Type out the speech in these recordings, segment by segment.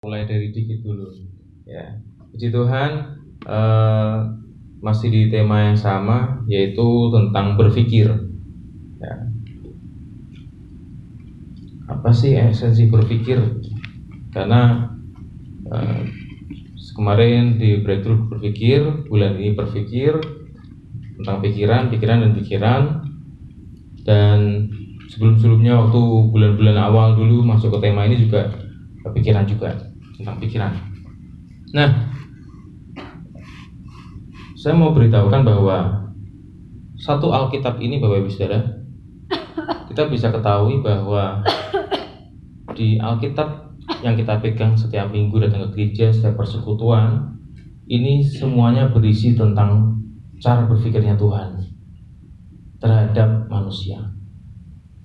mulai dari dikit dulu. Ya. Puji Tuhan eh, masih di tema yang sama yaitu tentang berpikir. Ya. apa sih esensi berpikir? Karena eh, kemarin di breakthrough berpikir bulan ini berpikir tentang pikiran pikiran dan pikiran. Dan sebelum-sebelumnya waktu bulan-bulan awal dulu masuk ke tema ini juga kepikiran juga tentang pikiran. Nah, saya mau beritahukan bahwa satu Alkitab ini Bapak Ibu Saudara, kita bisa ketahui bahwa di Alkitab yang kita pegang setiap minggu datang ke gereja, setiap persekutuan, ini semuanya berisi tentang cara berpikirnya Tuhan terhadap manusia.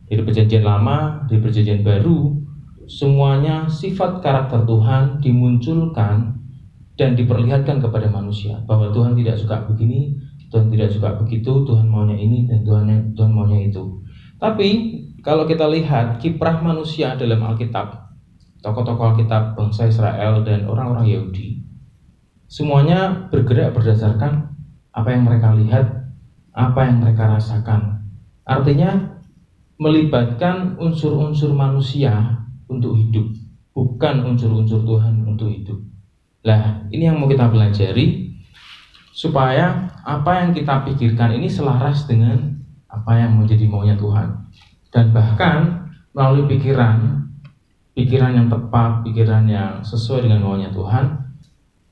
Di perjanjian lama, di perjanjian baru, semuanya sifat karakter Tuhan dimunculkan dan diperlihatkan kepada manusia bahwa Tuhan tidak suka begini, Tuhan tidak suka begitu, Tuhan maunya ini dan Tuhan Tuhan maunya itu. Tapi kalau kita lihat kiprah manusia dalam Alkitab, tokoh-tokoh Alkitab bangsa Israel dan orang-orang Yahudi, semuanya bergerak berdasarkan apa yang mereka lihat, apa yang mereka rasakan. Artinya melibatkan unsur-unsur manusia untuk hidup, bukan unsur-unsur Tuhan untuk hidup. Lah, ini yang mau kita pelajari supaya apa yang kita pikirkan ini selaras dengan apa yang menjadi maunya Tuhan. Dan bahkan melalui pikiran, pikiran yang tepat, pikiran yang sesuai dengan maunya Tuhan,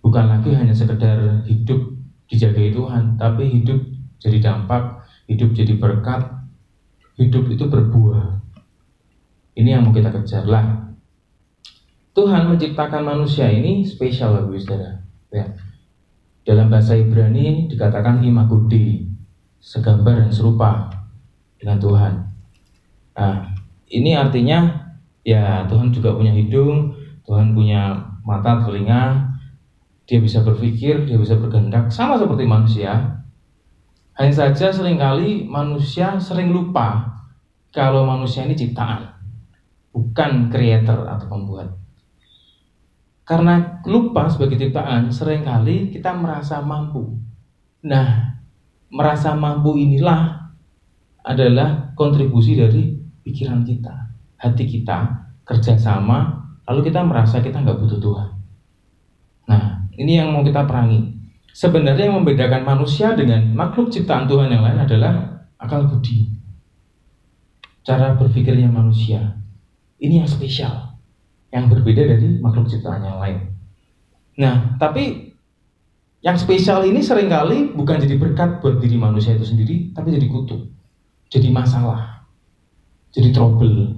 bukan lagi hanya sekedar hidup dijagai Tuhan, tapi hidup jadi dampak, hidup jadi berkat, hidup itu berbuah. Ini yang mau kita kejar lah. Tuhan menciptakan manusia ini spesial Bapak Saudara. Ya. Dalam bahasa Ibrani dikatakan imagudi, segambar dan serupa dengan Tuhan. Nah, ini artinya ya Tuhan juga punya hidung, Tuhan punya mata, telinga, dia bisa berpikir, dia bisa berkehendak, sama seperti manusia. Hanya saja sering kali manusia sering lupa kalau manusia ini ciptaan bukan creator atau pembuat. Karena lupa sebagai ciptaan, sering kali kita merasa mampu. Nah, merasa mampu inilah adalah kontribusi dari pikiran kita, hati kita, kerjasama, lalu kita merasa kita nggak butuh Tuhan. Nah, ini yang mau kita perangi. Sebenarnya yang membedakan manusia dengan makhluk ciptaan Tuhan yang lain adalah akal budi. Cara berpikirnya manusia. Ini yang spesial, yang berbeda dari makhluk ciptaan yang lain. Nah, tapi yang spesial ini sering kali bukan jadi berkat buat diri manusia itu sendiri, tapi jadi kutuk, jadi masalah, jadi trouble.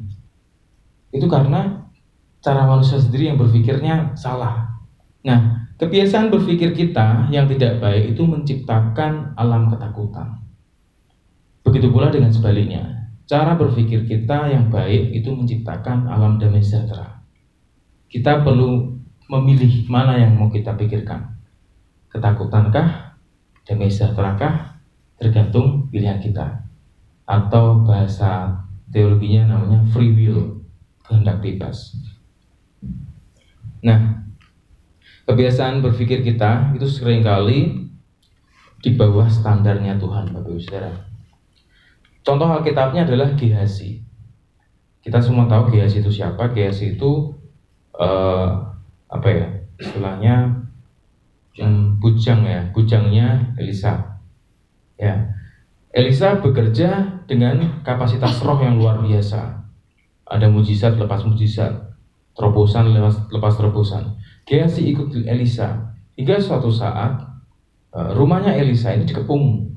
Itu karena cara manusia sendiri yang berpikirnya salah. Nah, kebiasaan berpikir kita yang tidak baik itu menciptakan alam ketakutan. Begitu pula dengan sebaliknya. Cara berpikir kita yang baik itu menciptakan alam damai sejahtera. Kita perlu memilih mana yang mau kita pikirkan. Ketakutankah, damai sejahterakah, tergantung pilihan kita. Atau bahasa teologinya namanya free will, kehendak bebas. Nah, kebiasaan berpikir kita itu sering kali di bawah standarnya Tuhan, Bapak Ibu Saudara. Contoh Alkitabnya adalah Gehasi. Kita semua tahu Gehasi itu siapa? Gehasi itu uh, apa ya? Istilahnya yang bujang ya, bujangnya Elisa. Ya. Elisa bekerja dengan kapasitas roh yang luar biasa. Ada mujizat lepas mujizat, terobosan lepas, lepas terobosan. Gehasi ikut Elisa hingga suatu saat eh, rumahnya Elisa ini dikepung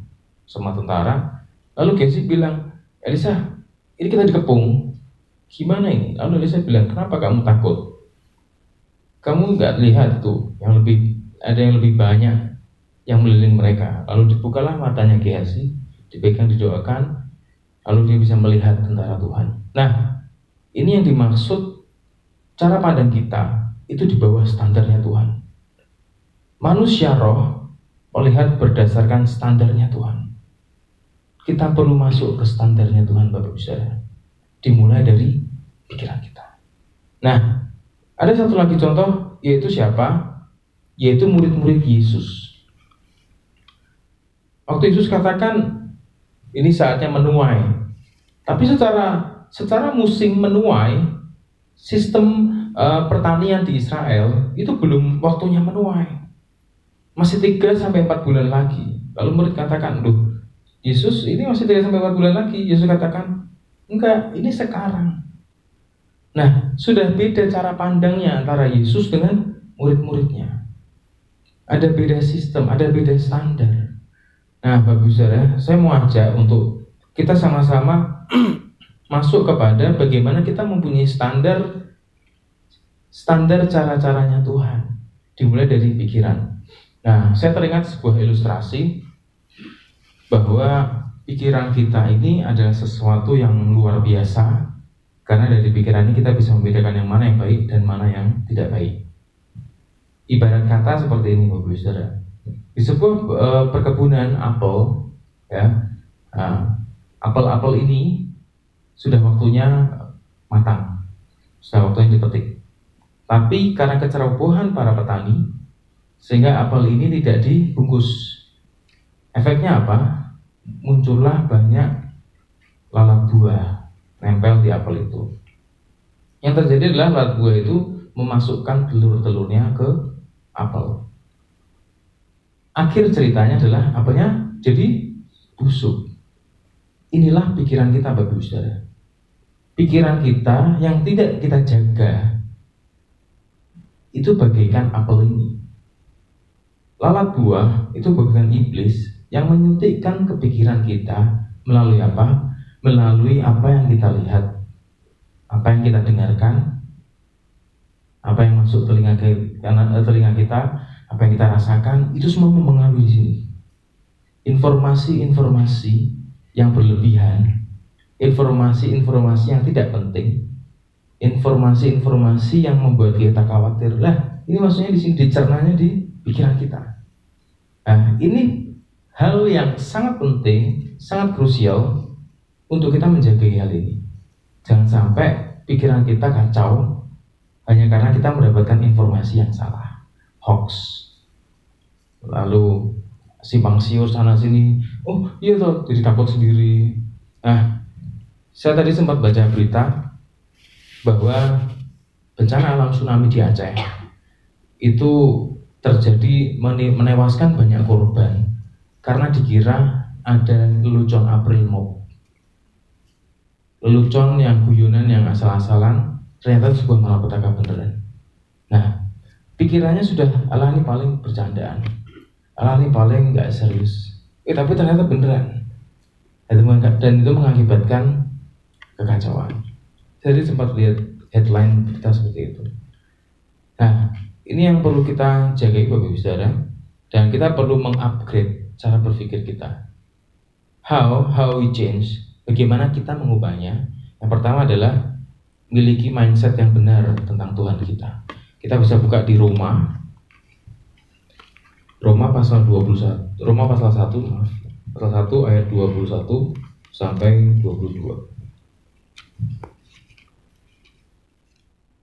sama tentara Lalu Gesi bilang, Elisa, ini kita dikepung. Gimana ini? Lalu Elisa bilang, kenapa kamu takut? Kamu nggak lihat itu yang lebih ada yang lebih banyak yang meliling mereka. Lalu dibukalah matanya Gesi, dipegang, didoakan, lalu dia bisa melihat tentara Tuhan. Nah, ini yang dimaksud cara pandang kita itu di bawah standarnya Tuhan. Manusia roh melihat berdasarkan standarnya Tuhan. Kita perlu masuk ke standarnya Tuhan Bapak Ibu Saudara. Dimulai dari pikiran kita. Nah, Ada satu lagi contoh, yaitu siapa? Yaitu murid-murid Yesus. Waktu Yesus katakan, ini saatnya menuai. Tapi secara secara musim menuai, sistem uh, pertanian di Israel itu belum waktunya menuai. Masih 3 sampai 4 bulan lagi. Lalu murid katakan, "Duh, Yesus ini masih 3 sampai 4 bulan lagi." Yesus katakan, "Enggak, ini sekarang." Nah, sudah beda cara pandangnya antara Yesus dengan murid-muridnya. Ada beda sistem, ada beda standar. Nah, bagus ya, saya mau ajak untuk kita sama-sama masuk kepada bagaimana kita mempunyai standar standar cara-caranya Tuhan dimulai dari pikiran. Nah, saya teringat sebuah ilustrasi bahwa pikiran kita ini adalah sesuatu yang luar biasa karena dari pikiran ini kita bisa membedakan yang mana yang baik dan mana yang tidak baik. Ibarat kata seperti ini, Bapak Saudara. Di sebuah uh, perkebunan apel, ya, uh, apel-apel ini sudah waktunya matang, sudah waktunya dipetik. Tapi karena kecerobohan para petani, sehingga apel ini tidak dibungkus. Efeknya apa? Muncullah banyak lalat buah nempel di apel itu. Yang terjadi adalah lalat buah itu memasukkan telur-telurnya ke apel. Akhir ceritanya adalah apelnya jadi busuk. Inilah pikiran kita Bapak Saudara. Pikiran kita yang tidak kita jaga itu bagaikan apel ini. Lalat buah itu bukan iblis yang menyuntikkan kepikiran kita melalui apa? Melalui apa yang kita lihat, apa yang kita dengarkan, apa yang masuk telinga eh, telinga kita, apa yang kita rasakan, itu semua mempengaruhi di sini. Informasi-informasi yang berlebihan, informasi-informasi yang tidak penting, informasi-informasi yang membuat kita khawatir. Lah, ini maksudnya di sini dicernanya di pikiran kita. Nah, ini hal yang sangat penting, sangat krusial untuk kita menjaga hal ini. Jangan sampai pikiran kita kacau hanya karena kita mendapatkan informasi yang salah, hoax. Lalu simpang siur sana sini, oh iya toh, jadi takut sendiri. Nah, saya tadi sempat baca berita bahwa bencana alam tsunami di Aceh itu terjadi menewaskan banyak korban karena dikira ada lelucon April Mop. Lelucon yang guyonan yang asal-asalan ternyata sebuah malapetaka beneran. Nah, pikirannya sudah Allah ini paling bercandaan, Allah ini paling nggak serius. Eh tapi ternyata beneran. Dan itu mengakibatkan kekacauan. Jadi sempat lihat headline berita seperti itu. Nah, ini yang perlu kita jaga Bapak Ibu Saudara dan kita perlu mengupgrade cara berpikir kita. How how we change? Bagaimana kita mengubahnya? Yang pertama adalah miliki mindset yang benar tentang Tuhan kita. Kita bisa buka di Roma Roma pasal 21 Roma pasal 1 maaf pasal 1 ayat 21 sampai 22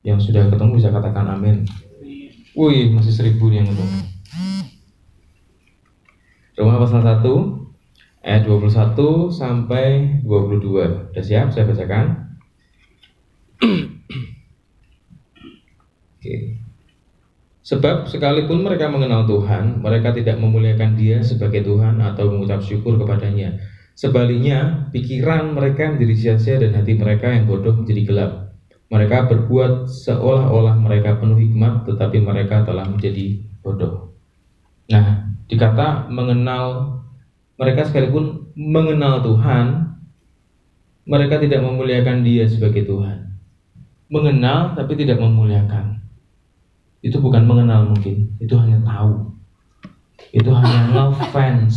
yang sudah ketemu bisa katakan amin Wih, masih seribu yang itu. Roma pasal 1 ayat 21 sampai 22. Sudah siap saya bacakan? Oke. Sebab sekalipun mereka mengenal Tuhan, mereka tidak memuliakan Dia sebagai Tuhan atau mengucap syukur kepadanya. Sebaliknya, pikiran mereka menjadi sia-sia dan hati mereka yang bodoh menjadi gelap. Mereka berbuat seolah-olah mereka penuh hikmat, tetapi mereka telah menjadi bodoh. Nah, dikata mengenal mereka sekalipun mengenal Tuhan, mereka tidak memuliakan Dia sebagai Tuhan. Mengenal tapi tidak memuliakan. Itu bukan mengenal mungkin, itu hanya tahu. Itu hanya ngefans.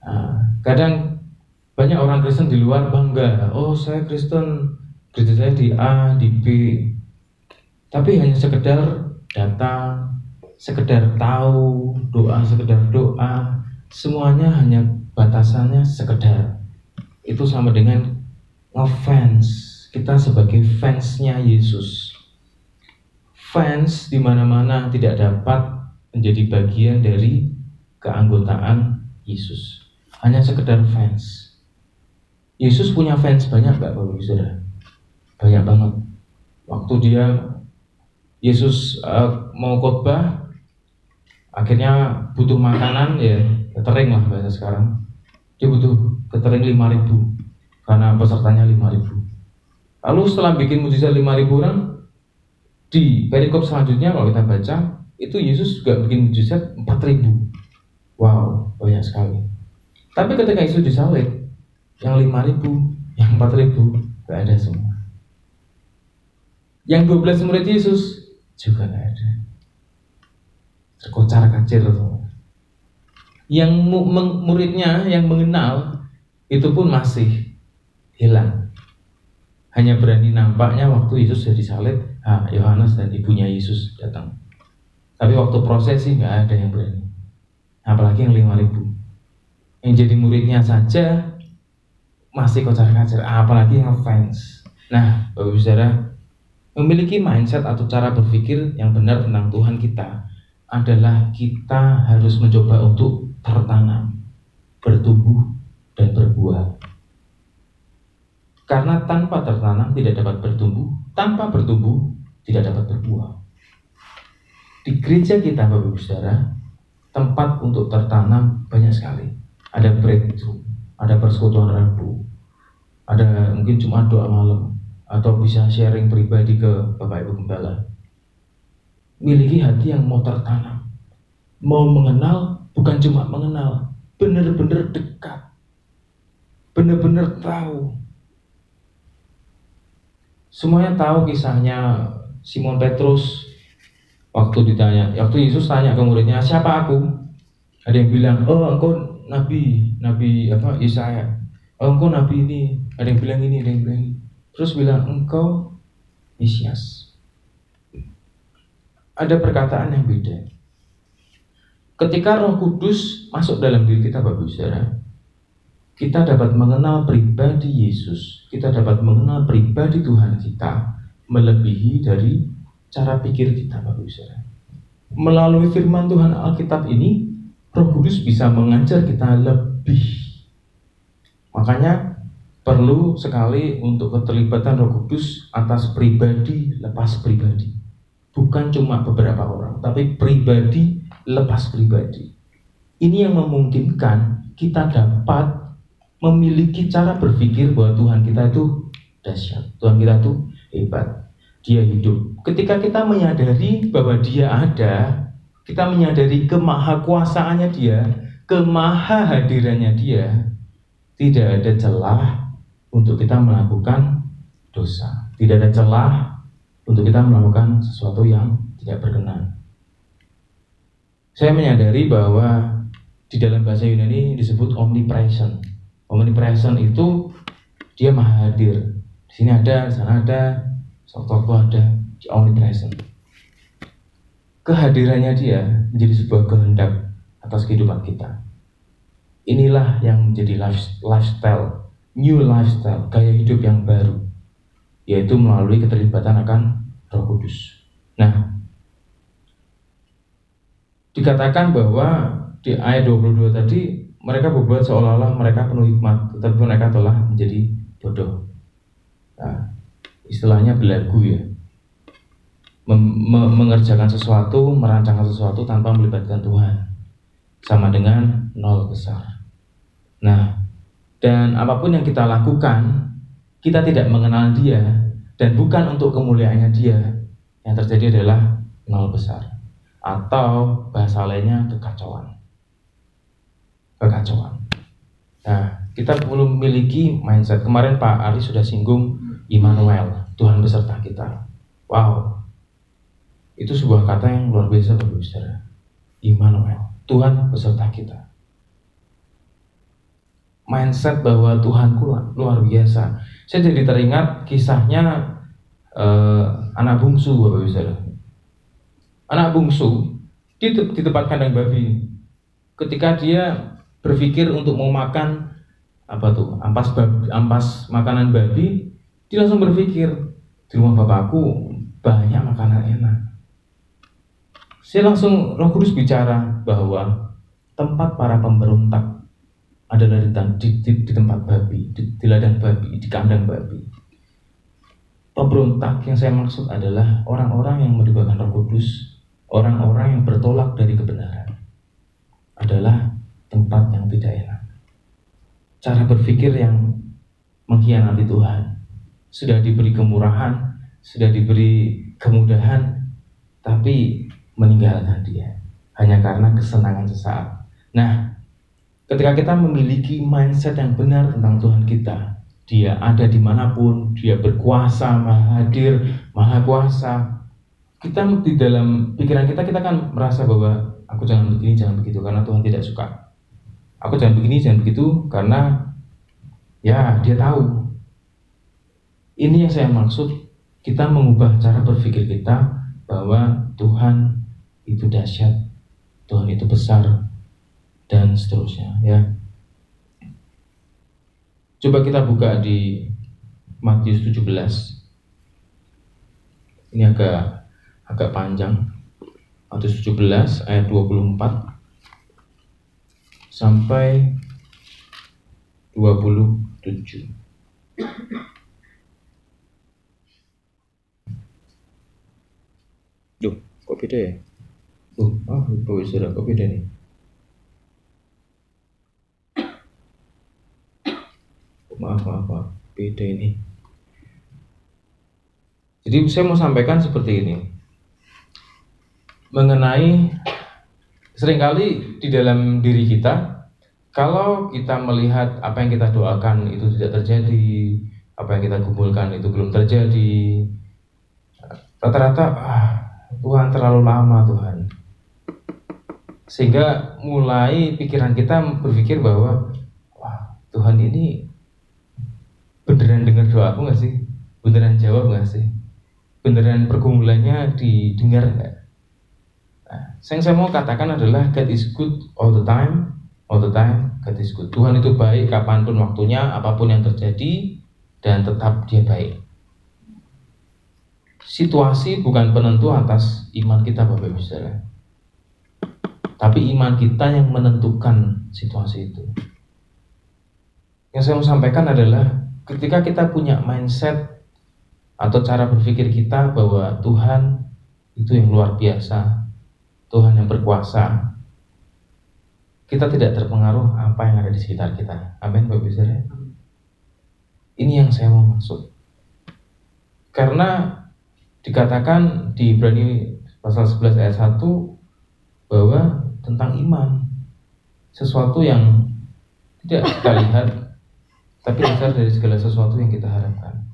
Nah, kadang banyak orang Kristen di luar bangga, oh saya Kristen gereja saya di A, di B, tapi hanya sekedar datang, sekedar tahu, doa, sekedar doa, semuanya hanya batasannya sekedar. Itu sama dengan ngefans, kita sebagai fansnya Yesus. fans di mana-mana tidak dapat menjadi bagian dari keanggotaan Yesus. Hanya sekedar fans. Yesus punya fans banyak Bapak Ibu Saudara? Banyak banget. Waktu dia Yesus uh, mau khotbah, akhirnya butuh makanan ya catering lah bahasa sekarang. Dia butuh catering 5000 karena pesertanya 5000. Lalu setelah bikin mujizat 5000 orang, di perikop selanjutnya kalau kita baca itu Yesus juga bikin mujizat 4000 wow banyak sekali tapi ketika Yesus disalib yang 5000 yang 4000 gak ada semua yang 12 murid Yesus juga gak ada terkocar kacir semua yang muridnya yang mengenal itu pun masih hilang hanya berani nampaknya waktu Yesus jadi salib, ah, Yohanes dan ibunya Yesus datang. Tapi waktu prosesi nggak ada yang berani. Apalagi yang lima ribu. Yang jadi muridnya saja masih kocar-kacir, apalagi yang fans. Nah, Bapak Saudara, memiliki mindset atau cara berpikir yang benar tentang Tuhan kita adalah kita harus mencoba untuk tertanam, bertumbuh, dan berbuah. Karena tanpa tertanam tidak dapat bertumbuh, tanpa bertumbuh tidak dapat berbuah. Di gereja kita Bapak Ibu Saudara, tempat untuk tertanam banyak sekali. Ada breakthrough, ada persekutuan rabu, ada mungkin cuma doa malam, atau bisa sharing pribadi ke Bapak Ibu Gembala. Miliki hati yang mau tertanam, mau mengenal, bukan cuma mengenal, benar-benar dekat, benar-benar tahu Semuanya tahu kisahnya Simon Petrus waktu ditanya, waktu Yesus tanya ke muridnya, siapa aku? Ada yang bilang, oh engkau nabi, nabi apa Yesaya. Oh engkau nabi ini. Ada yang bilang ini, ada yang bilang ini. Terus bilang engkau Mesias. Ada perkataan yang beda. Ketika Roh Kudus masuk dalam diri kita, Bapak Saudara, kita dapat mengenal pribadi Yesus, kita dapat mengenal pribadi Tuhan kita melebihi dari cara pikir kita, Bapak Ibu Melalui firman Tuhan Alkitab ini, Roh Kudus bisa mengajar kita lebih. Makanya perlu sekali untuk keterlibatan Roh Kudus atas pribadi lepas pribadi. Bukan cuma beberapa orang, tapi pribadi lepas pribadi. Ini yang memungkinkan kita dapat memiliki cara berpikir bahwa Tuhan kita itu dahsyat, Tuhan kita itu hebat, Dia hidup. Ketika kita menyadari bahwa Dia ada, kita menyadari kemahakuasaannya Dia, kemahahadirannya Dia, tidak ada celah untuk kita melakukan dosa. Tidak ada celah untuk kita melakukan sesuatu yang tidak berkenan. Saya menyadari bahwa di dalam bahasa Yunani disebut omnipresent. Omnipresent itu dia maha hadir. Di sini ada di sana ada sewaktu ada di omnipresent. Kehadirannya dia menjadi sebuah kehendak atas kehidupan kita. Inilah yang menjadi lifestyle new lifestyle gaya hidup yang baru yaitu melalui keterlibatan akan Roh Kudus nah dikatakan bahwa di ayat 22 tadi mereka berbuat seolah-olah mereka penuh hikmat, tetapi mereka telah menjadi bodoh. Nah, istilahnya belagu ya. Mem mengerjakan sesuatu, merancangkan sesuatu tanpa melibatkan Tuhan. Sama dengan nol besar. Nah, dan apa pun yang kita lakukan, kita tidak mengenal dia dan bukan untuk kemuliaannya dia. Yang terjadi adalah nol besar atau bahasa lainnya kekacauan kekacauan. Nah, kita perlu memiliki mindset. Kemarin Pak Ali sudah singgung Immanuel, Tuhan beserta kita. Wow, itu sebuah kata yang luar biasa Bapak. Immanuel, Tuhan beserta kita. Mindset bahwa Tuhanku luar biasa. Saya jadi teringat kisahnya uh, anak bungsu Bapak Saudara. Anak bungsu di, di tempat kandang babi. Ketika dia berpikir untuk mau makan apa tuh ampas babi, ampas makanan babi dia langsung berpikir di rumah bapakku banyak makanan enak Saya langsung Roh Kudus bicara bahwa tempat para pemberontak adalah di, di, di, tempat babi, di, di ladang babi, di kandang babi. Pemberontak yang saya maksud adalah orang-orang yang meribakan Roh Kudus, orang-orang yang bertolak dari kebenaran. Adalah tempat yang tidak enak. Cara berpikir yang mengkhianati Tuhan. Sudah diberi kemurahan, sudah diberi kemudahan, tapi meninggalkan dia hanya karena kesenangan sesaat. Nah, ketika kita memiliki mindset yang benar tentang Tuhan kita, dia ada di mana pun, dia berkuasa, maha hadir, maha kuasa. Kita di dalam pikiran kita, kita kan merasa bahwa aku jangan begini, jangan begitu, karena Tuhan tidak suka. Aku jangan begini, jangan begitu, karena ya dia tahu. Ini yang saya maksud, kita mengubah cara berpikir kita bahwa Tuhan itu dahsyat, Tuhan itu besar, dan seterusnya. Ya, coba kita buka di Matius 17. Ini agak agak panjang. Matius 17 ayat 24 sampai 27. Duh, kok beda ya? Oh, ah, sudah kok beda nih. Maaf, maaf, maaf. Beda ini. Jadi saya mau sampaikan seperti ini. Mengenai sering kali di dalam diri kita, kalau kita melihat apa yang kita doakan itu tidak terjadi, apa yang kita kumpulkan itu belum terjadi, rata-rata ah, Tuhan terlalu lama Tuhan sehingga mulai pikiran kita berpikir bahwa wah Tuhan ini beneran dengar doa aku nggak sih? Beneran jawab nggak sih? Beneran pergumulannya didengar nggak? Nah, yang saya mau katakan adalah God is good all the time all the time God is good. Tuhan itu baik kapan pun waktunya apa pun yang terjadi dan tetap dia baik. Situasi bukan penentu atas iman kita Bapak Ibu Saudara. Tapi iman kita yang menentukan situasi itu. Yang saya mau sampaikan adalah ketika kita punya mindset atau cara berpikir kita bahwa Tuhan itu yang luar biasa, Tuhan yang berkuasa, kita tidak terpengaruh apa yang ada di sekitar kita. Amin, Bapak Ibu Ini yang saya mau maksud. Karena dikatakan di Ibrani pasal 11 ayat 1 bahwa tentang iman sesuatu yang tidak kita lihat tapi dasar dari segala sesuatu yang kita harapkan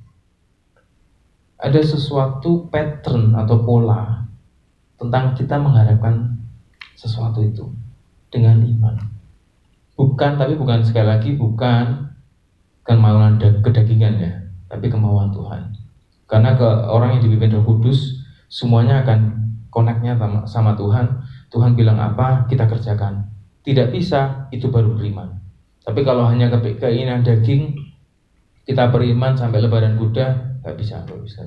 ada sesuatu pattern atau pola tentang kita mengharapkan sesuatu itu dengan iman bukan tapi bukan sekali lagi bukan kemauan kedagingan ya tapi kemauan Tuhan karena ke orang yang dipimpin Roh Kudus semuanya akan koneknya sama, sama Tuhan Tuhan bilang apa, kita kerjakan. Tidak bisa, itu baru beriman. Tapi kalau hanya ke keinginan daging, kita beriman sampai lebaran kuda, nggak bisa, nggak bisa.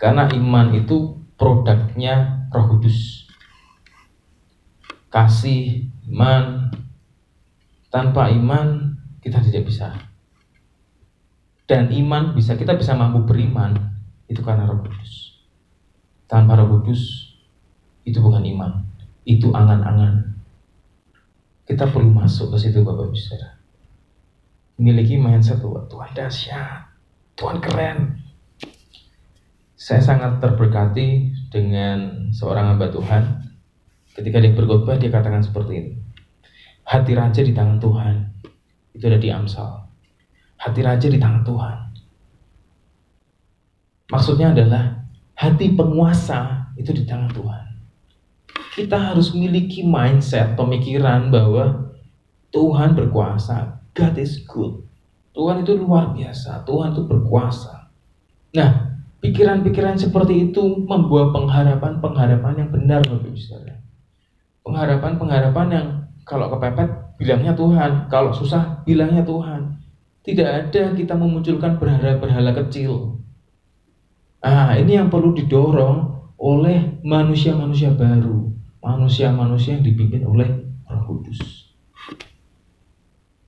Karena iman itu produknya roh kudus. Kasih, iman, tanpa iman kita tidak bisa. Dan iman bisa, kita bisa mampu beriman, itu karena roh kudus. Tanpa roh kudus, itu bukan iman, itu angan-angan. Kita perlu masuk ke situ Bapak Ibu Saudara. Miliki mindset bahwa Tuhan dahsyat, Tuhan keren. Saya sangat terberkati dengan seorang hamba Tuhan. Ketika dia berkhotbah dia katakan seperti ini. Hati raja di tangan Tuhan. Itu ada di Amsal. Hati raja di tangan Tuhan. Maksudnya adalah hati penguasa itu di tangan Tuhan kita harus memiliki mindset pemikiran bahwa Tuhan berkuasa, God is good. Tuhan itu luar biasa, Tuhan itu berkuasa. Nah, pikiran-pikiran seperti itu membuat pengharapan-pengharapan yang benar Bapak. Pengharapan-pengharapan yang kalau kepepet bilangnya Tuhan, kalau susah bilangnya Tuhan. Tidak ada kita memunculkan berhala-berhala kecil. Ah, ini yang perlu didorong oleh manusia-manusia baru, manusia-manusia yang dipimpin oleh Roh Kudus.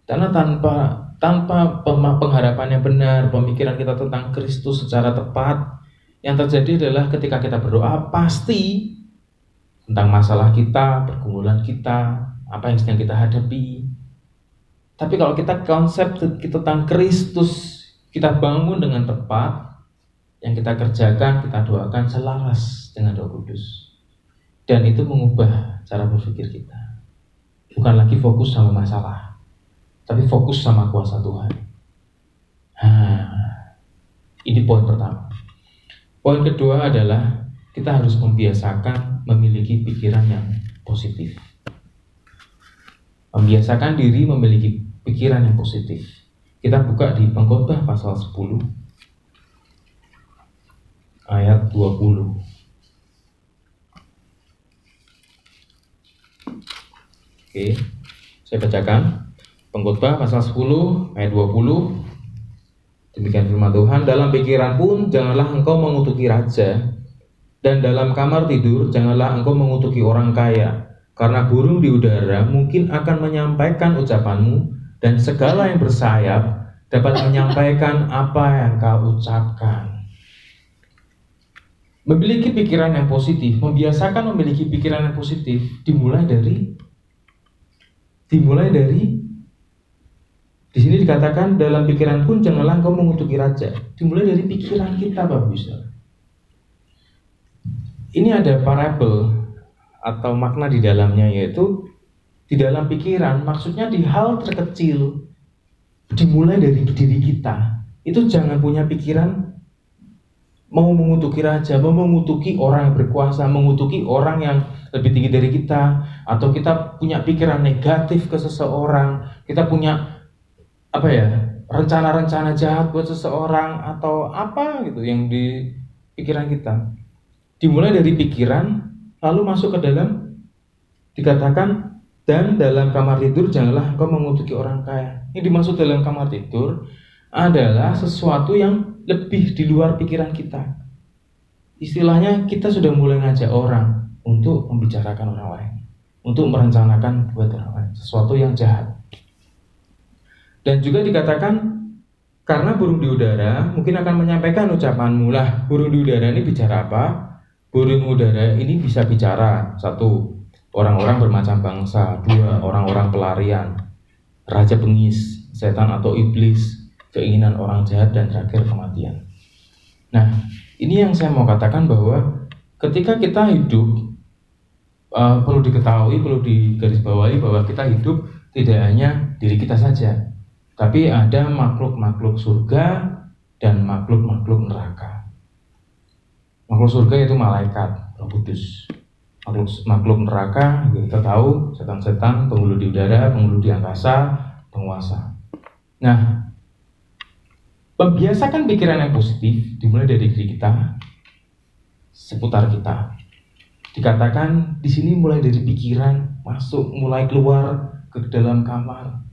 Karena tanpa tanpa pengharapan yang benar, pemikiran kita tentang Kristus secara tepat, yang terjadi adalah ketika kita berdoa pasti tentang masalah kita, pergumulan kita, apa yang sedang kita hadapi. Tapi kalau kita konsep kita tentang Kristus, kita bangun dengan tepat, yang kita kerjakan, kita doakan selaras dengan Roh Kudus. Dan itu mengubah cara berpikir kita. Bukan lagi fokus sama masalah, tapi fokus sama kuasa Tuhan. Nah, ini poin pertama. Poin kedua adalah kita harus membiasakan memiliki pikiran yang positif. Membiasakan diri memiliki pikiran yang positif. Kita buka di pengkhotbah pasal 10 ayat 20. Oke, saya bacakan. Pengkhotbah pasal 10 ayat 20. Demikian firman Tuhan, dalam pikiran pun janganlah engkau mengutuki raja, dan dalam kamar tidur janganlah engkau mengutuki orang kaya, karena burung di udara mungkin akan menyampaikan ucapanmu, dan segala yang bersayap dapat menyampaikan apa yang kau ucapkan. Memiliki pikiran yang positif, membiasakan memiliki pikiran yang positif dimulai dari dimulai dari di sini dikatakan dalam pikiran pun janganlah engkau mengutuki raja. Dimulai dari pikiran kita, Bapak Bisa. Ini ada parabel atau makna di dalamnya yaitu di dalam pikiran, maksudnya di hal terkecil dimulai dari diri kita. Itu jangan punya pikiran mau mengutuki raja, mau mengutuki orang yang berkuasa, mengutuki orang yang lebih tinggi dari kita, atau kita punya pikiran negatif ke seseorang, kita punya apa ya rencana-rencana jahat buat seseorang atau apa gitu yang di pikiran kita. Dimulai dari pikiran lalu masuk ke dalam dikatakan dan dalam kamar tidur janganlah engkau mengutuki orang kaya. Ini dimaksud dalam kamar tidur adalah sesuatu yang lebih di luar pikiran kita. Istilahnya kita sudah mulai ngajak orang untuk membicarakan orang lain untuk merencanakan buat orang lain sesuatu yang jahat. Dan juga dikatakan karena burung di udara mungkin akan menyampaikan ucapanmu lah. Burung di udara ini bicara apa? Burung udara ini bisa bicara. Satu orang-orang bermacam bangsa, dua orang-orang pelarian, raja bengis, setan atau iblis, keinginan orang jahat dan terakhir kematian. Nah, ini yang saya mau katakan bahwa ketika kita hidup uh, perlu diketahui, perlu digarisbawahi bahwa kita hidup tidak hanya diri kita saja, tapi ada makhluk-makhluk surga dan makhluk-makhluk neraka. Makhluk surga itu malaikat, Roh Kudus. Makhluk, makhluk neraka kita tahu setan-setan, penghulu di udara, penghulu di angkasa, penguasa. Nah, membiasakan pikiran yang positif dimulai dari diri kita, seputar kita. Dikatakan di sini mulai dari pikiran masuk, mulai keluar ke dalam kamar,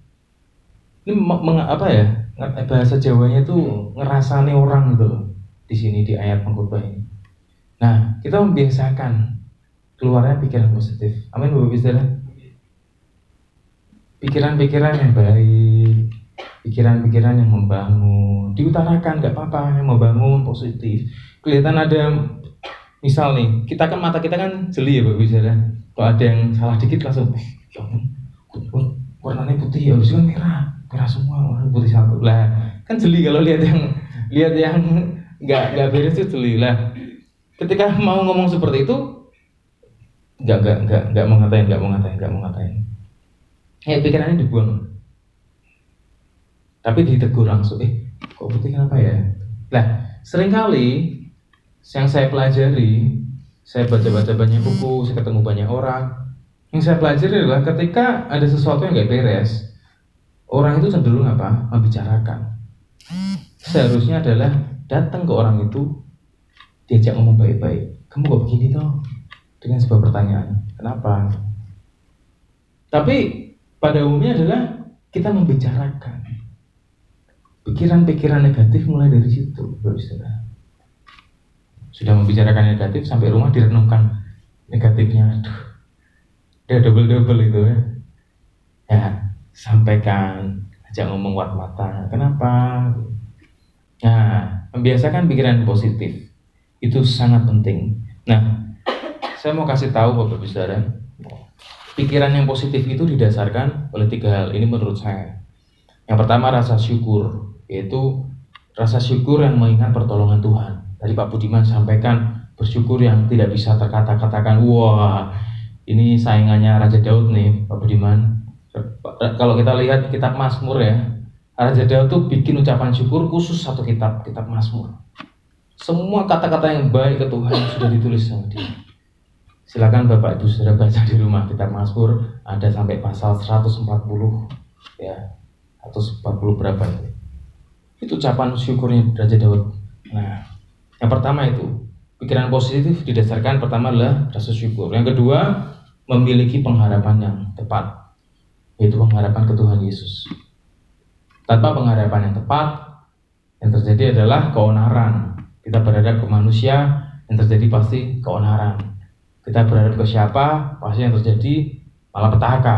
ini meng, apa ya bahasa Jawanya itu ngerasani orang gitu loh di sini di ayat pengkhotbah ini. Nah kita membiasakan keluarnya pikiran positif. Amin bapak ibu Pikiran-pikiran yang baik, pikiran-pikiran yang membangun, diutarakan nggak apa-apa yang membangun positif. Kelihatan ada misal nih, kita kan mata kita kan jeli ya bapak ibu Kalau ada yang salah dikit langsung, eh, ya warnanya putih ya? Harusnya kan merah merah semua orang putih satu. Lah kan jeli kalau lihat yang lihat yang nggak nggak beres itu jeli. Lah ketika mau ngomong seperti itu nggak nggak nggak nggak mau ngatain nggak mau ngatain nggak mau ngatain. Ya pikirannya dibuang tapi ditegur langsung eh kok putih kenapa ya lah sering kali yang saya pelajari saya baca-baca banyak buku saya ketemu banyak orang yang saya pelajari adalah ketika ada sesuatu yang nggak beres orang itu cenderung apa? Membicarakan. Seharusnya adalah datang ke orang itu, diajak ngomong baik-baik. Kamu kok begini toh? Dengan sebuah pertanyaan. Kenapa? Tapi pada umumnya adalah kita membicarakan. Pikiran-pikiran negatif mulai dari situ, saudara. sudah membicarakan negatif sampai rumah direnungkan negatifnya. Aduh dia double double itu ya. Ya sampaikan ajak ngomong wat mata. Kenapa? Nah membiasakan pikiran positif. Itu sangat penting. Nah saya mau kasih tahu bapak saudara pikiran yang positif itu didasarkan oleh tiga hal ini menurut saya. Yang pertama rasa syukur yaitu rasa syukur yang mengingat pertolongan Tuhan Tadi Pak Budiman sampaikan bersyukur yang tidak bisa terkata-katakan. Wah, ini saingannya Raja Daud nih, Pak Budiman. Kalau kita lihat kitab Mazmur ya, Raja Daud tuh bikin ucapan syukur khusus satu kitab, kitab Mazmur. Semua kata-kata yang baik ke Tuhan sudah ditulis sama dia. Silakan Bapak Ibu sudah baca di rumah kitab Mazmur ada sampai pasal 140 ya. 140 berapa itu? Itu ucapan syukurnya Raja Daud. Nah, yang pertama itu, pikiran positif didasarkan pertama adalah rasa syukur. Yang kedua, memiliki pengharapan yang tepat, yaitu pengharapan ke Tuhan Yesus. Tanpa pengharapan yang tepat, yang terjadi adalah keonaran. Kita berhadap ke manusia, yang terjadi pasti keonaran. Kita berhadap ke siapa, pasti yang terjadi malah petaka.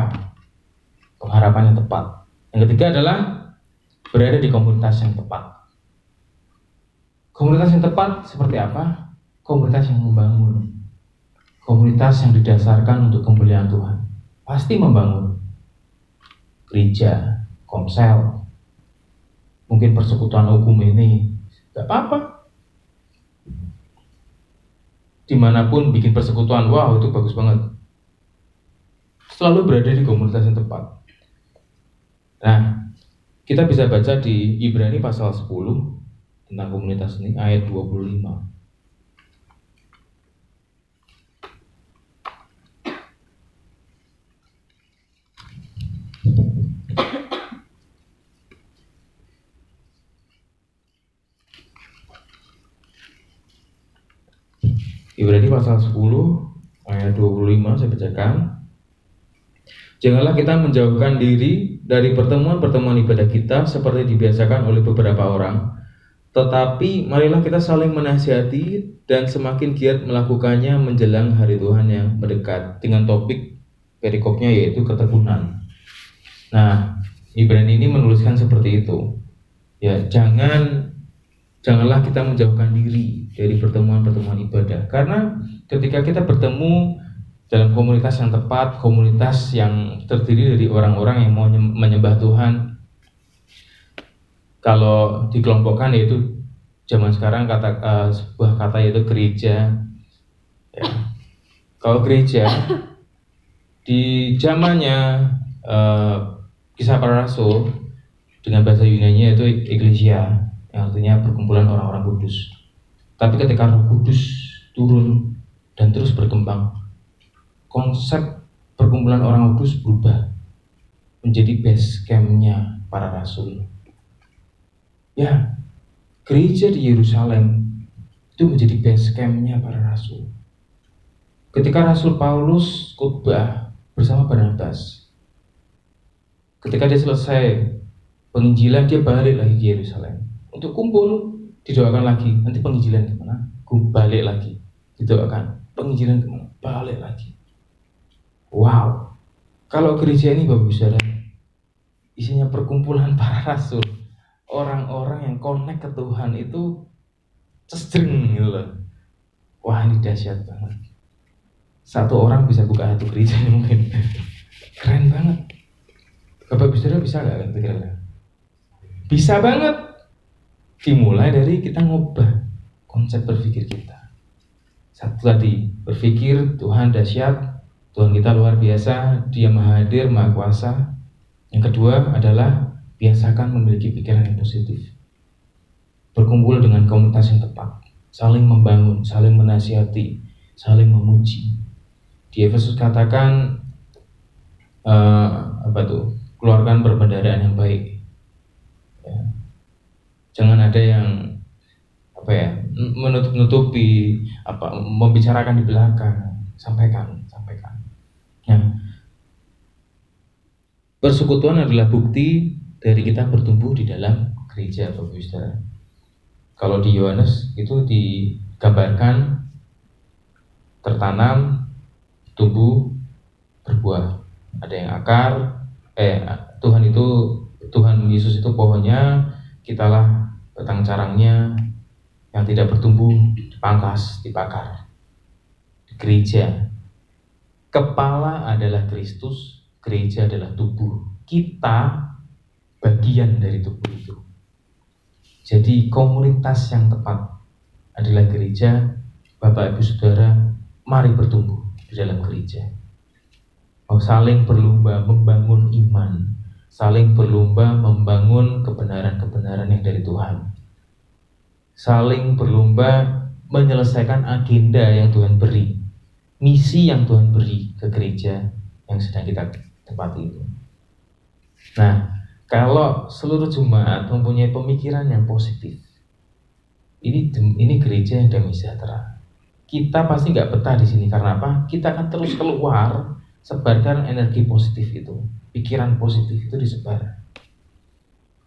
Pengharapan yang tepat. Yang ketiga adalah berada di komunitas yang tepat. Komunitas yang tepat seperti apa? Komunitas yang membangun. Komunitas yang didasarkan untuk kemuliaan Tuhan. Pasti membangun. Gereja, komsel, mungkin persekutuan hukum ini, gak apa-apa. Di mana pun bikin persekutuan, wow itu bagus banget. Selalu berada di komunitas yang tepat. Nah, kita bisa baca di Ibrani pasal 10 tentang komunitas ini ayat 25. Ibrani pasal 10 ayat 25 saya bacakan. Janganlah kita menjauhkan diri dari pertemuan-pertemuan ibadah kita seperti dibiasakan oleh beberapa orang, tetapi marilah kita saling menasihati dan semakin giat melakukannya menjelang hari Tuhan yang mendekat dengan topik perikopnya yaitu ketekunan. Nah, Ibrani ini menuliskan seperti itu. Ya, jangan janganlah kita menjauhkan diri dari pertemuan-pertemuan ibadah karena ketika kita bertemu dalam komunitas yang tepat, komunitas yang terdiri dari orang-orang yang mau menyembah Tuhan, kalau dikelompokkan yaitu zaman sekarang kata uh, sebuah kata yaitu gereja. Ya. kalau gereja di zamannya uh, kisah para rasul dengan bahasa Yunani itu Iglesia yang artinya perkumpulan orang-orang kudus. Tapi ketika roh kudus turun dan terus berkembang konsep perkumpulan orang kudus berubah menjadi base campnya para rasul Ya, gereja di Yerusalem itu menjadi base campnya para rasul. Ketika Rasul Paulus khotbah bersama Barnabas, ketika dia selesai penginjilan dia balik lagi ke Yerusalem untuk kumpul didoakan lagi nanti penginjilan ke mana? Balik lagi didoakan penginjilan ke mana? Balik lagi. Wow, kalau gereja ini bapak saudara isinya perkumpulan para rasul orang-orang yang connect ke Tuhan itu cesdreng gitu loh. Wah ini dahsyat banget. Satu orang bisa buka satu gereja mungkin. Keren banget. Bapak bisa bisa nggak kira-kira? Bisa banget. Dimulai dari kita ngubah konsep berpikir kita. Satu tadi, berpikir Tuhan dahsyat, Tuhan kita luar biasa, Dia maha hadir, maha kuasa. Yang kedua adalah biasakan memiliki pikiran yang positif. Berkumpul dengan komunitas yang tepat, saling membangun, saling menasihati, saling memuji. Di Efesus katakan uh, apa tuh? Keluarkan perbendaharaan yang baik. Ya. Jangan ada yang apa ya menutup-nutupi apa membicarakan di belakang sampaikan ya persekutuan adalah bukti dari kita bertumbuh di dalam gereja Bapak Saudara. Kalau di Yohanes itu di gambarkan tertanam, tumbuh, berbuah. Ada yang akar, eh Tuhan itu Tuhan Yesus itu pohonnya, kitalah batang carangnya yang tidak bertumbuh dipangkas, dibakar. Di gereja, kepala adalah Kristus, gereja adalah tubuh. Kita bagian dari tubuh itu. Jadi komunitas yang tepat adalah gereja, Bapak Ibu Saudara, mari bertumbuh di dalam gereja. Oh, saling berlomba membangun iman, saling berlomba membangun kebenaran-kebenaran yang dari Tuhan. Saling berlomba menyelesaikan agenda yang Tuhan beri, misi yang Tuhan beri ke gereja yang sedang kita tempati itu. Nah, kalau seluruh jemaat mempunyai pemikiran yang positif, ini ini gereja yang damai sejahtera. Kita pasti nggak betah di sini karena apa? Kita akan terus keluar sebarkan energi positif itu, pikiran positif itu disebar.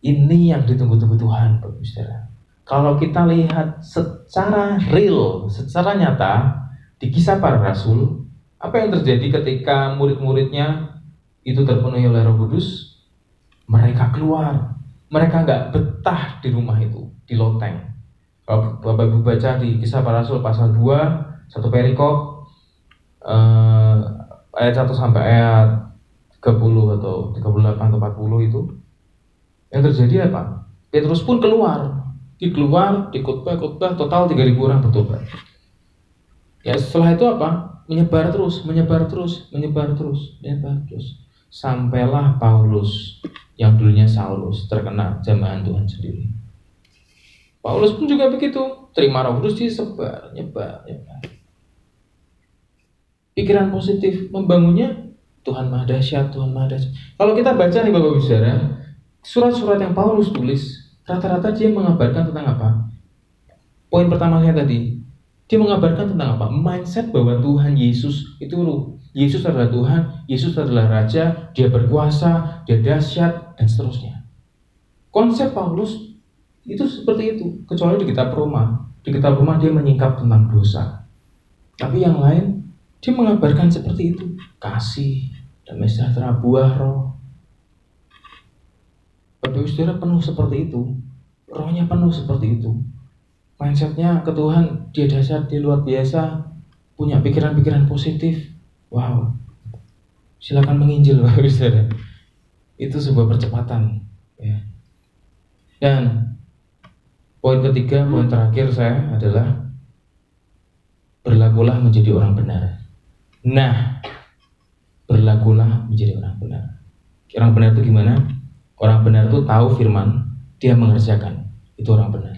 Ini yang ditunggu-tunggu Tuhan, Bapak Saudara. Kalau kita lihat secara real, secara nyata di kisah para rasul, apa yang terjadi ketika murid-muridnya itu terpenuhi oleh Roh Kudus? mereka keluar. Mereka nggak betah di rumah itu di loteng kalau bapak ibu baca di kisah para rasul pasal 2 satu perikop eh, ayat 1 sampai ayat 30 atau 38 atau 40 itu yang terjadi apa? Petrus pun keluar. Di keluar di khotbah khotbah total 3000 orang bertobat ya setelah itu apa menyebar terus menyebar terus menyebar terus menyebar terus sampailah Paulus yang dulunya Saulus terkena jamahan Tuhan sendiri. Paulus pun juga begitu, terima roh kudus disebar, nyebar, nyebar. Pikiran positif membangunnya Tuhan Maha Dahsyat, Tuhan Maha Dahsyat. Kalau kita baca nih Bapak Saudara, surat-surat yang Paulus tulis, rata-rata dia mengabarkan tentang apa? Poin pertama saya tadi, dia mengabarkan tentang apa? Mindset bahwa Tuhan Yesus itu Yesus adalah Tuhan, Yesus adalah Raja, Dia berkuasa, Dia dahsyat, dan seterusnya. Konsep Paulus itu seperti itu, kecuali di kitab Roma. Di kitab Roma dia menyingkap tentang dosa. Tapi yang lain, dia mengabarkan seperti itu. Kasih, dan sejahtera buah roh. Bapak saudara penuh seperti itu. Rohnya penuh seperti itu. Mindsetnya ke Tuhan, dia dasar, dia luar biasa. Punya pikiran-pikiran positif Wow, silakan menginjil Bapak Saudara. Itu sebuah percepatan. Ya. Dan poin ketiga, poin terakhir saya adalah berlakulah menjadi orang benar. Nah, berlakulah menjadi orang benar. Orang benar itu gimana? Orang benar itu tahu firman, dia mengerjakan. Itu orang benar.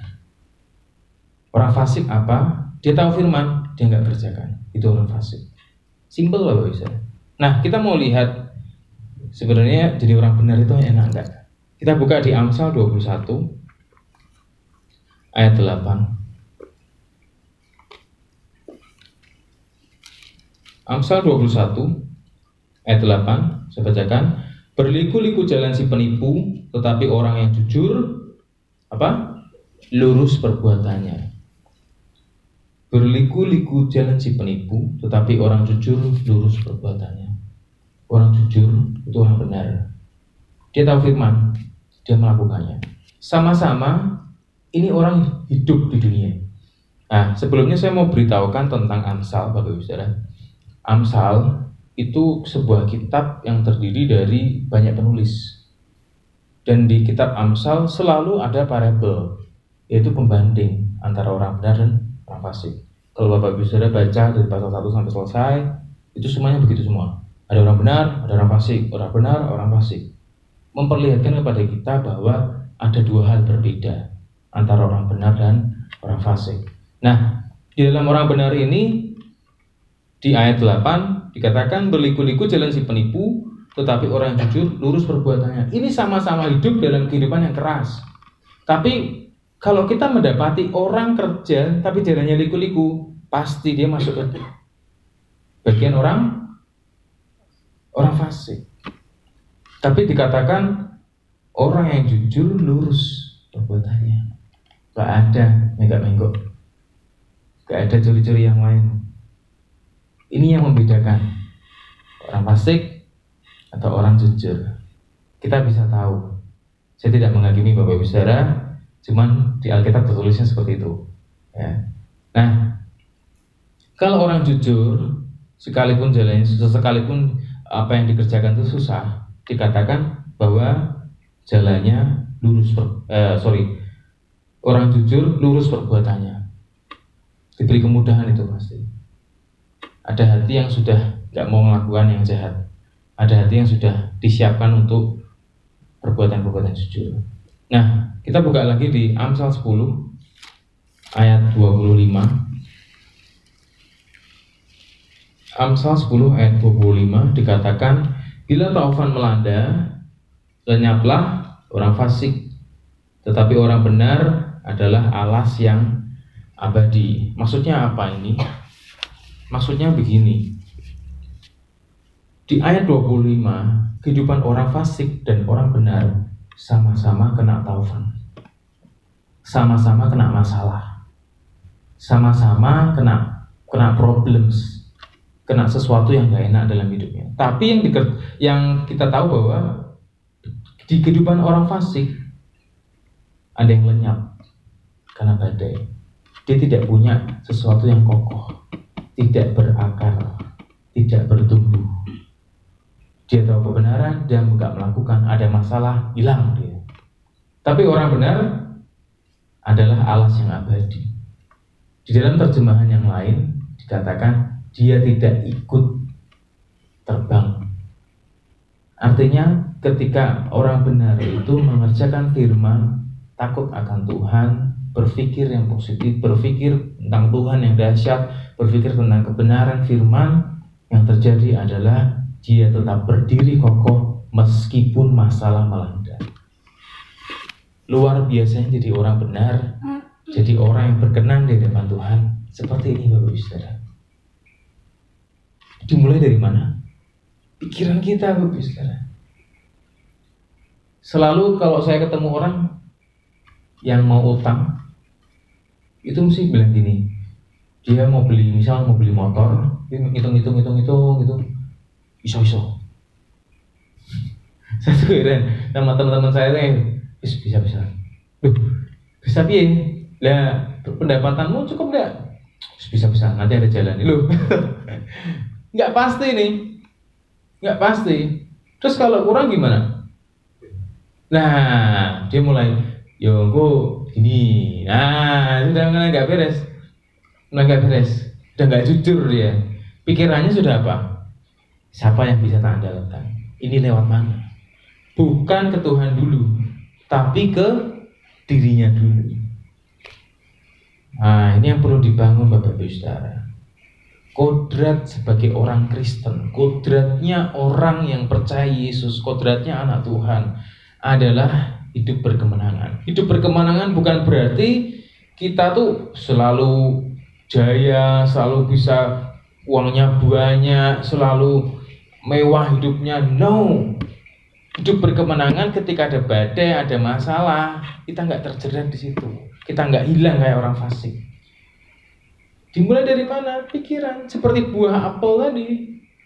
Orang fasik apa? Dia tahu firman, dia nggak kerjakan. Itu orang fasik. Simple lah bisa. Nah, kita mau lihat sebenarnya jadi orang benar itu enak enggak? Kita buka di Amsal 21 ayat 8. Amsal 21 ayat 8 saya bacakan berliku-liku jalan si penipu tetapi orang yang jujur apa lurus perbuatannya Berliku-liku jalan si penipu, tetapi orang jujur lurus perbuatannya. Orang jujur itu orang benar. Dia tahu firman, dia melakukannya. Sama-sama ini orang hidup di dunia. Nah, sebelumnya saya mau beritahukan tentang Amsal, Bapak Ibu Saudara. Amsal itu sebuah kitab yang terdiri dari banyak penulis. Dan di kitab Amsal selalu ada parabel, yaitu pembanding antara orang benar dan orang fasik. Kalau Bapak Saudara baca dari pasal 1 sampai selesai, itu semuanya begitu semua. Ada orang benar, ada orang fasik, orang benar, orang fasik. Memperlihatkan kepada kita bahwa ada dua hal berbeda antara orang benar dan orang fasik. Nah, di dalam orang benar ini di ayat 8 dikatakan berliku-liku jalan si penipu, tetapi orang jujur lurus perbuatannya. Ini sama-sama hidup dalam kehidupan yang keras. Tapi kalau kita mendapati orang kerja tapi jalannya liku-liku, pasti dia masuk ke bagian orang orang fasik. Tapi dikatakan orang yang jujur lurus perbuatannya. Gak ada menggak menggok. Gak ada curi-curi yang lain. Ini yang membedakan orang fasik atau orang jujur. Kita bisa tahu. Saya tidak menghakimi Bapak Ibu Saudara, cuman di Alkitab tertulisnya seperti itu. Ya. Nah, kalau orang jujur, sekalipun jalannya susah, sekalipun apa yang dikerjakan itu susah, dikatakan bahwa jalannya lurus, per, eh, sorry, orang jujur lurus perbuatannya, diberi kemudahan itu pasti. Ada hati yang sudah nggak mau melakukan yang jahat. Ada hati yang sudah disiapkan untuk perbuatan-perbuatan jujur. Nah, kita buka lagi di Amsal 10 ayat 25. Amsal 10 ayat 25 dikatakan, Bila taufan melanda, lenyaplah orang fasik, tetapi orang benar adalah alas yang abadi. Maksudnya apa ini? Maksudnya begini. Di ayat 25, kehidupan orang fasik dan orang benar sama-sama kena taufan. Sama-sama kena masalah. Sama-sama kena kena problems. Kena sesuatu yang gak enak dalam hidupnya. Tapi yang di, yang kita tahu bahwa di kehidupan orang fasik ada yang lenyap karena badai. Dia tidak punya sesuatu yang kokoh tidak berakar, tidak bertumbuh. Dia tahu kebenaran, dia nggak melakukan, ada masalah, hilang dia. Tapi orang benar adalah alas yang abadi. Di dalam terjemahan yang lain dikatakan dia tidak ikut terbang. Artinya ketika orang benar itu mengerjakan firman, takut akan Tuhan, berpikir yang positif, berpikir tentang Tuhan yang dahsyat, berpikir tentang kebenaran firman, yang terjadi adalah dia tetap berdiri kokoh meskipun masalah melanda. Luar biasanya jadi orang benar, jadi orang yang berkenan di depan Tuhan. Seperti ini Bapak Ibu Saudara. Dimulai dari mana? Pikiran kita Bapak Ibu Saudara. Selalu kalau saya ketemu orang yang mau utang, itu mesti bilang gini, dia mau beli misal mau beli motor dia hitung hitung hitung hitung gitu iso iso saya tuh keren sama teman-teman saya tuh bisa bisa bisa Duh, bisa piye? Lah pendapatanmu cukup nggak bisa bisa nanti ada jalan. Lu nggak pasti nih. Nggak pasti. Terus kalau kurang gimana? Nah dia mulai yo ini nah sudah nggak beres. Nggak beres, udah nggak jujur dia. Pikirannya sudah apa? Siapa yang bisa tak andalkan? Ini lewat mana? Bukan ke Tuhan dulu, tapi ke dirinya dulu. Nah, ini yang perlu dibangun Bapak Ibu Saudara. Kodrat sebagai orang Kristen, kodratnya orang yang percaya Yesus, kodratnya anak Tuhan adalah hidup berkemenangan. Hidup berkemenangan bukan berarti kita tuh selalu jaya, selalu bisa uangnya banyak, selalu mewah hidupnya. No. Hidup berkemenangan ketika ada badai, ada masalah, kita nggak terjerat di situ. Kita nggak hilang kayak orang fasik. Dimulai dari mana? Pikiran. Seperti buah apel tadi.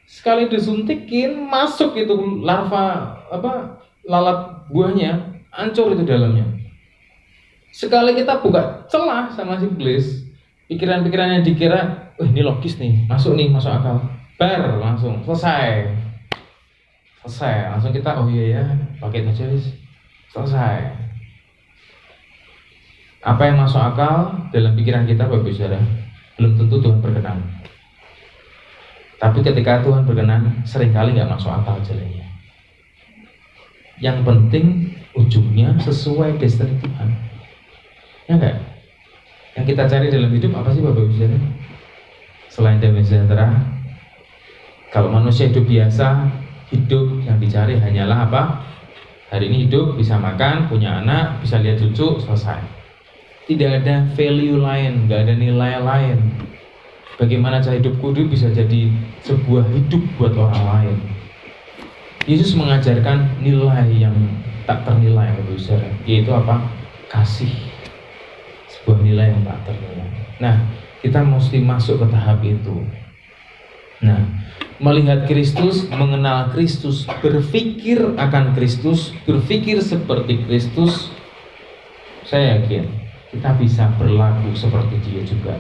Sekali disuntikin, masuk itu larva apa lalat buahnya, hancur itu dalamnya. Sekali kita buka celah sama si iblis, pikiran-pikiran yang dikira, wah ini logis nih, masuk nih, masuk akal. Bar langsung selesai. Selesai. Langsung kita oh iya ya, pakai aja wis. Selesai. Apa yang masuk akal dalam pikiran kita Bapak Saudara, belum tentu Tuhan berkenan. Tapi ketika Tuhan berkenan, sering kali nggak masuk akal jalannya. Yang penting ujungnya sesuai destiny Tuhan. Ya enggak? Yang kita cari dalam hidup apa sih Bapak Ibu Saudara? Selain damai sejahtera, kalau manusia hidup biasa, hidup yang dicari hanyalah apa? Hari ini hidup bisa makan, punya anak, bisa lihat cucu, selesai. Tidak ada value lain, nggak ada nilai lain. Bagaimana cara hidup kudus bisa jadi sebuah hidup buat orang lain. Yesus mengajarkan nilai yang tak ternilai, Bapak Ibu yaitu apa? Kasih sebuah nilai yang tak ternilai. Nah, Kita mesti masuk ke tahap itu. Nah, melihat Kristus, mengenal Kristus, berpikir akan Kristus, berpikir seperti Kristus, saya yakin kita bisa berlaku seperti dia juga.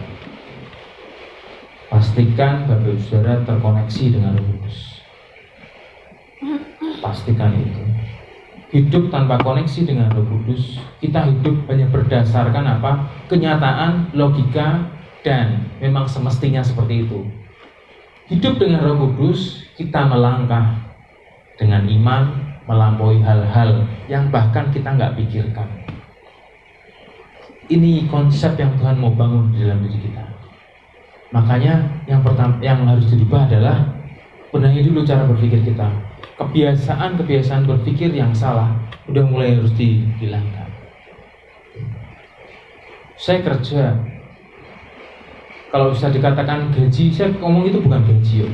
Pastikan Bapak Saudara terkoneksi dengan Kudus. Pastikan itu. Hidup tanpa koneksi dengan Roh Kudus, kita hidup hanya berdasarkan apa? Kenyataan, logika, dan memang semestinya seperti itu. Hidup dengan Roh Kudus, kita melangkah dengan iman, melampaui hal-hal yang bahkan kita nggak pikirkan. Ini konsep yang Tuhan mau bangun di dalam diri kita. Makanya yang pertama yang harus dirubah adalah benahi dulu cara berpikir kita. Kebiasaan-kebiasaan berpikir yang salah udah mulai harus dihilangkan. Saya kerja kalau bisa dikatakan gaji, saya ngomong itu bukan gaji yo.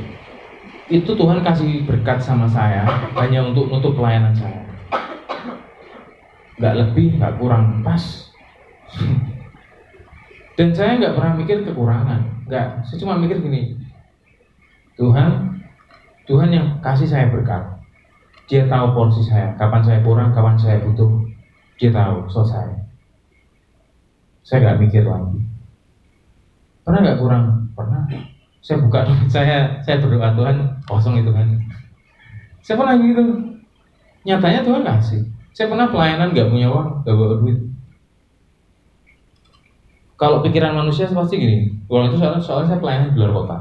Itu Tuhan kasih berkat sama saya hanya untuk nutup pelayanan saya. Gak lebih, gak kurang, pas. Dan saya nggak pernah mikir kekurangan Enggak, saya cuma mikir gini. Tuhan, Tuhan yang kasih saya berkat. Dia tahu porsi saya, kapan saya kurang, kapan saya butuh. Dia tahu, selesai. Saya nggak mikir lagi. Pernah nggak kurang? Pernah. Saya buka saya saya berdoa Tuhan kosong itu kan. Saya pernah gitu. Nyatanya Tuhan kasih. Saya pernah pelayanan nggak punya uang, nggak bawa duit kalau pikiran manusia pasti gini kalau itu soalnya, soalnya saya pelayanan di luar kota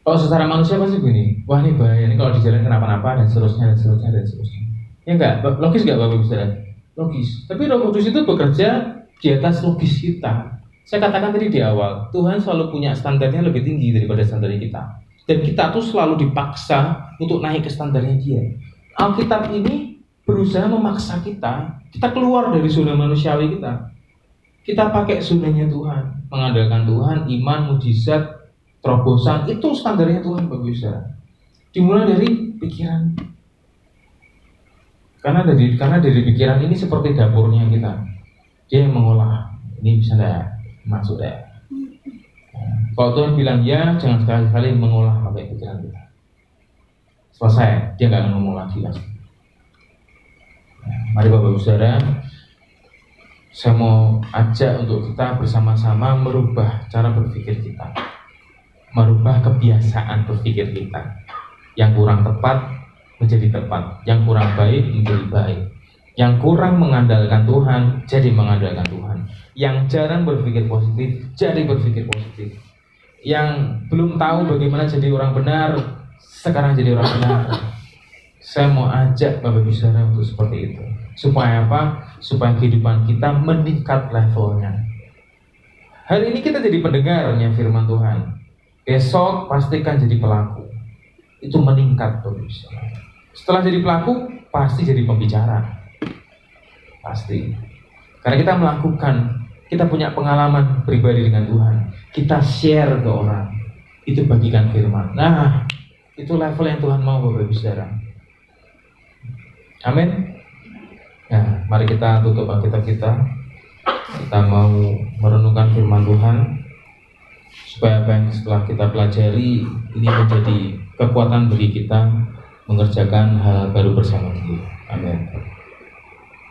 kalau secara manusia pasti gini wah ini bahaya ini kalau di jalan kenapa-napa dan seterusnya dan seterusnya dan seterusnya ya enggak logis enggak bapak bisa logis tapi roh kudus itu bekerja di atas logis kita saya katakan tadi di awal Tuhan selalu punya standarnya lebih tinggi daripada standar kita dan kita tuh selalu dipaksa untuk naik ke standarnya dia Alkitab ini berusaha memaksa kita kita keluar dari zona manusiawi kita kita pakai sunnahnya Tuhan, mengandalkan Tuhan, iman, mujizat, terobosan, itu standarnya Tuhan Saudara. Dimulai dari pikiran. Karena dari karena dari pikiran ini seperti dapurnya kita. Dia yang mengolah. Ini bisa enggak masuk ya. Kalau Tuhan bilang ya, jangan sekali-kali mengolah pakai pikiran kita. Selesai, dia nggak ngomong lagi lagi. Mari Bapak Saudara, saya mau ajak untuk kita bersama-sama merubah cara berpikir kita merubah kebiasaan berpikir kita yang kurang tepat menjadi tepat yang kurang baik menjadi baik yang kurang mengandalkan Tuhan jadi mengandalkan Tuhan yang jarang berpikir positif jadi berpikir positif yang belum tahu bagaimana jadi orang benar sekarang jadi orang benar saya mau ajak Bapak Ibu untuk seperti itu Supaya apa? Supaya kehidupan kita meningkat levelnya. Hari ini kita jadi pendengarnya firman Tuhan. Besok pastikan jadi pelaku. Itu meningkat terus. Setelah jadi pelaku, pasti jadi pembicara. Pasti. Karena kita melakukan, kita punya pengalaman pribadi dengan Tuhan. Kita share ke orang. Itu bagikan firman. Nah, itu level yang Tuhan mau Bapak Ibu Saudara. Amin. Ya, mari kita tutup Alkitab kita. Kita mau merenungkan firman Tuhan supaya apa yang setelah kita pelajari ini menjadi kekuatan bagi kita mengerjakan hal baru bersama dia. Amin.